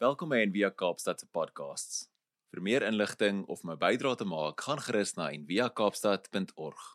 Welkom by Envia Kaapstad se podcasts. Vir meer inligting of my bydrae te maak, gaan gerus na enviakaapstad.org.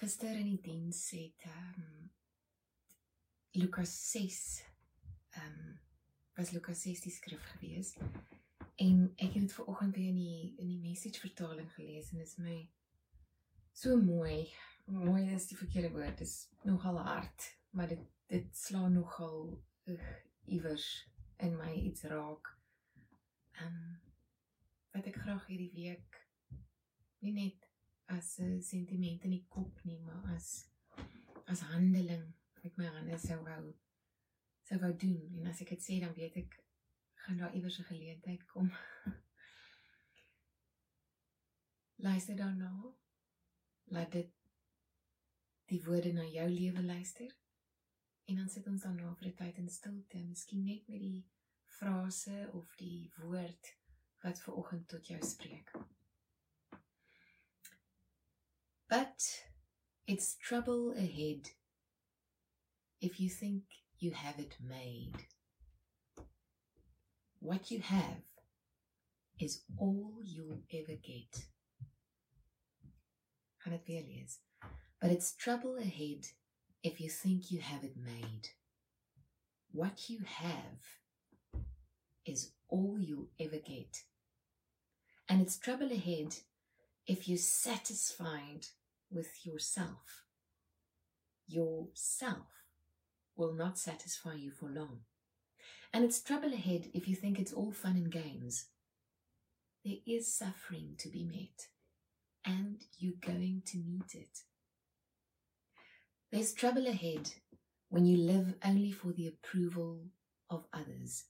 Gister in die diens het ehm um, Lukas 6 ehm um, was Lukas 6 die skrif gewees. En ek het dit ver oggend weer in die in die message vertaling gelees en dit is my so mooi. Mooi is die verkeerde woord. Dit is nogal hard, maar dit dit slaan nogal uh, iewers in my iets raak. Ehm um, wat ek graag hierdie week nie net as 'n sentiment in die kop nie, maar as as handeling met my hande sou wou sou wou doen. En as ek dit sê dan weet ek gaan daar iewers 'n geleentheid kom. Luister dan nou. Laat dit die woorde na jou lewe luister. En dan sit ons dan na vir 'n tyd in stilte, miskien net met die frase of die woord wat ver oggend tot jou spreek. But it's trouble ahead if you think you have it made. What you have is all you'll ever get. Gaan dit weer lees. But it's trouble ahead if you think you have it made. What you have is all you'll ever get. And it's trouble ahead if you're satisfied with yourself. Yourself will not satisfy you for long. And it's trouble ahead if you think it's all fun and games. There is suffering to be met, and you're going to meet it. There's trouble ahead when you live only for the approval of others,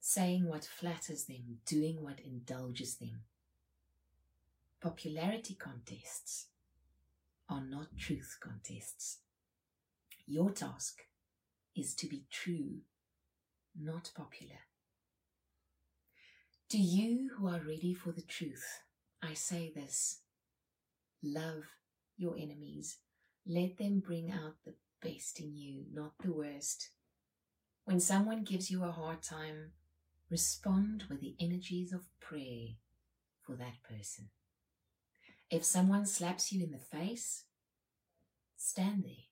saying what flatters them, doing what indulges them. Popularity contests are not truth contests. Your task is to be true, not popular. To you who are ready for the truth, I say this love your enemies let them bring out the best in you, not the worst. When someone gives you a hard time, respond with the energies of prayer for that person. If someone slaps you in the face, stand there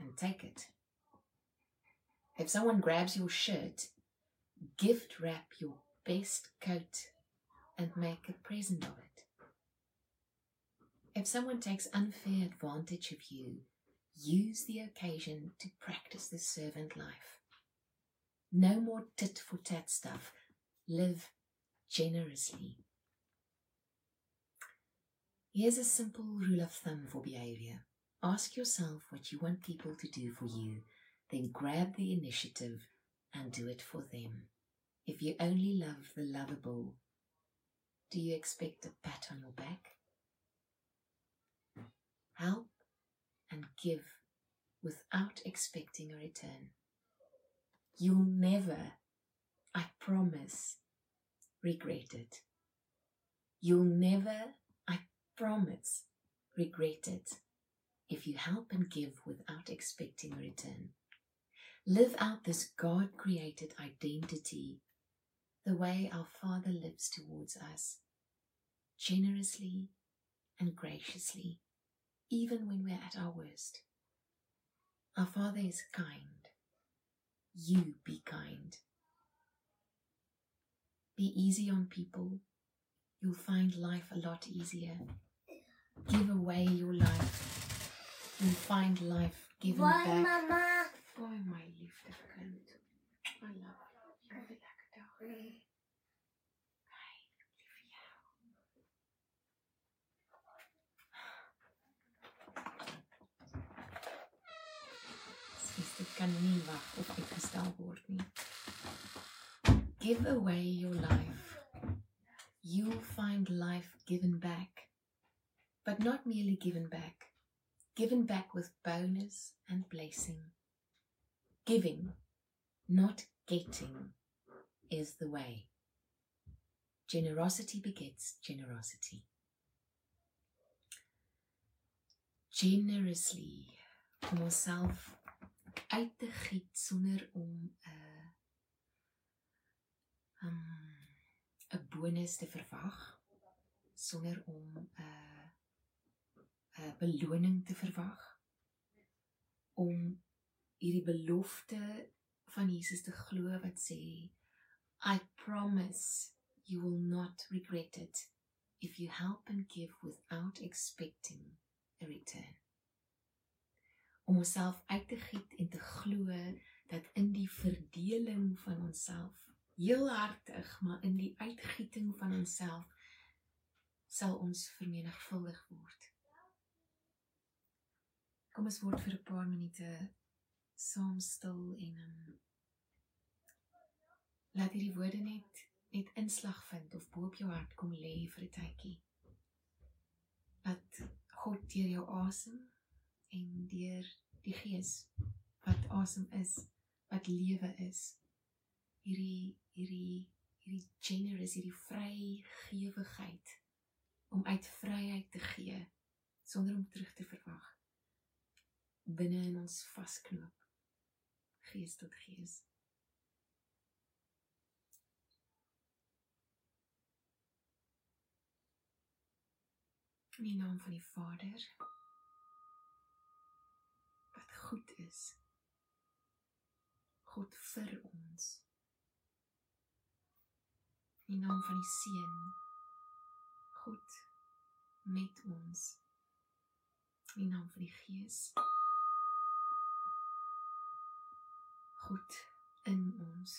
and take it. If someone grabs your shirt, gift wrap your best coat and make a present of it. If someone takes unfair advantage of you, use the occasion to practice the servant life. No more tit for tat stuff. Live generously. Here's a simple rule of thumb for behavior. Ask yourself what you want people to do for you, then grab the initiative and do it for them. If you only love the lovable, do you expect a pat on your back? Help and give without expecting a return. You'll never, I promise, regret it. You'll never, I promise, regret it if you help and give without expecting a return. Live out this God created identity the way our Father lives towards us, generously and graciously even when we're at our worst. Our Father is kind. You be kind. Be easy on people. You'll find life a lot easier. Give away your life. You'll find life given Bye, back. Mama. Oh, my liefde kind. I love you. A lekker dag. Of. Give away your life. You'll find life given back. But not merely given back. Given back with bonus and blessing. Giving, not getting, is the way. Generosity begets generosity. Generously om onsself uit te giet sonder om 'n uh, um, 'n bonus te verwag, sonder om 'n uh, 'n beloning te verwag om hierdie belofte van Jesus te glo wat sê I promise you will not regret it if you help and give without expecting a return. Om onsself uit te giet en te glo dat in die verdeling van onsself, heel hartig, maar in die uitgieting van onsself sal ons vermenigvuldig word. Kom ons word vir 'n paar minute saam stil en um, laat hierdie woorde net net inslag vind of bo op jou hart kom lê vir 'n tydjie. Dat God deur jou asem en deur die Gees wat asem is, wat lewe is, hierdie hierdie hierdie generous, hierdie vrygewigheid om uit vryheid te gee sonder om terug te verwag binne in ons vasknoop gees tot gees. In die naam van die Vader goed is. God vir ons. In die naam van die Seun. God met ons. In die naam van die Gees. God in ons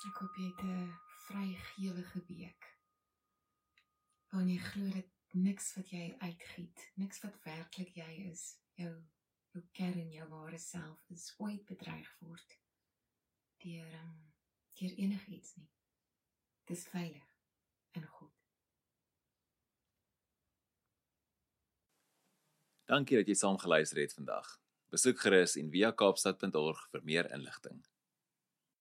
Ek hoop jy het 'n vrygewige week. Wanneer jy glo dat niks wat jy uitgiet, niks wat werklik jy is, jou jou kern, jou ware self is ooit bedreig word deur um, deur enigiets nie. Dis veilig in God. Dankie dat jy saam geluister het vandag. Besoek gerus en via kaapstad.org vir meer inligting.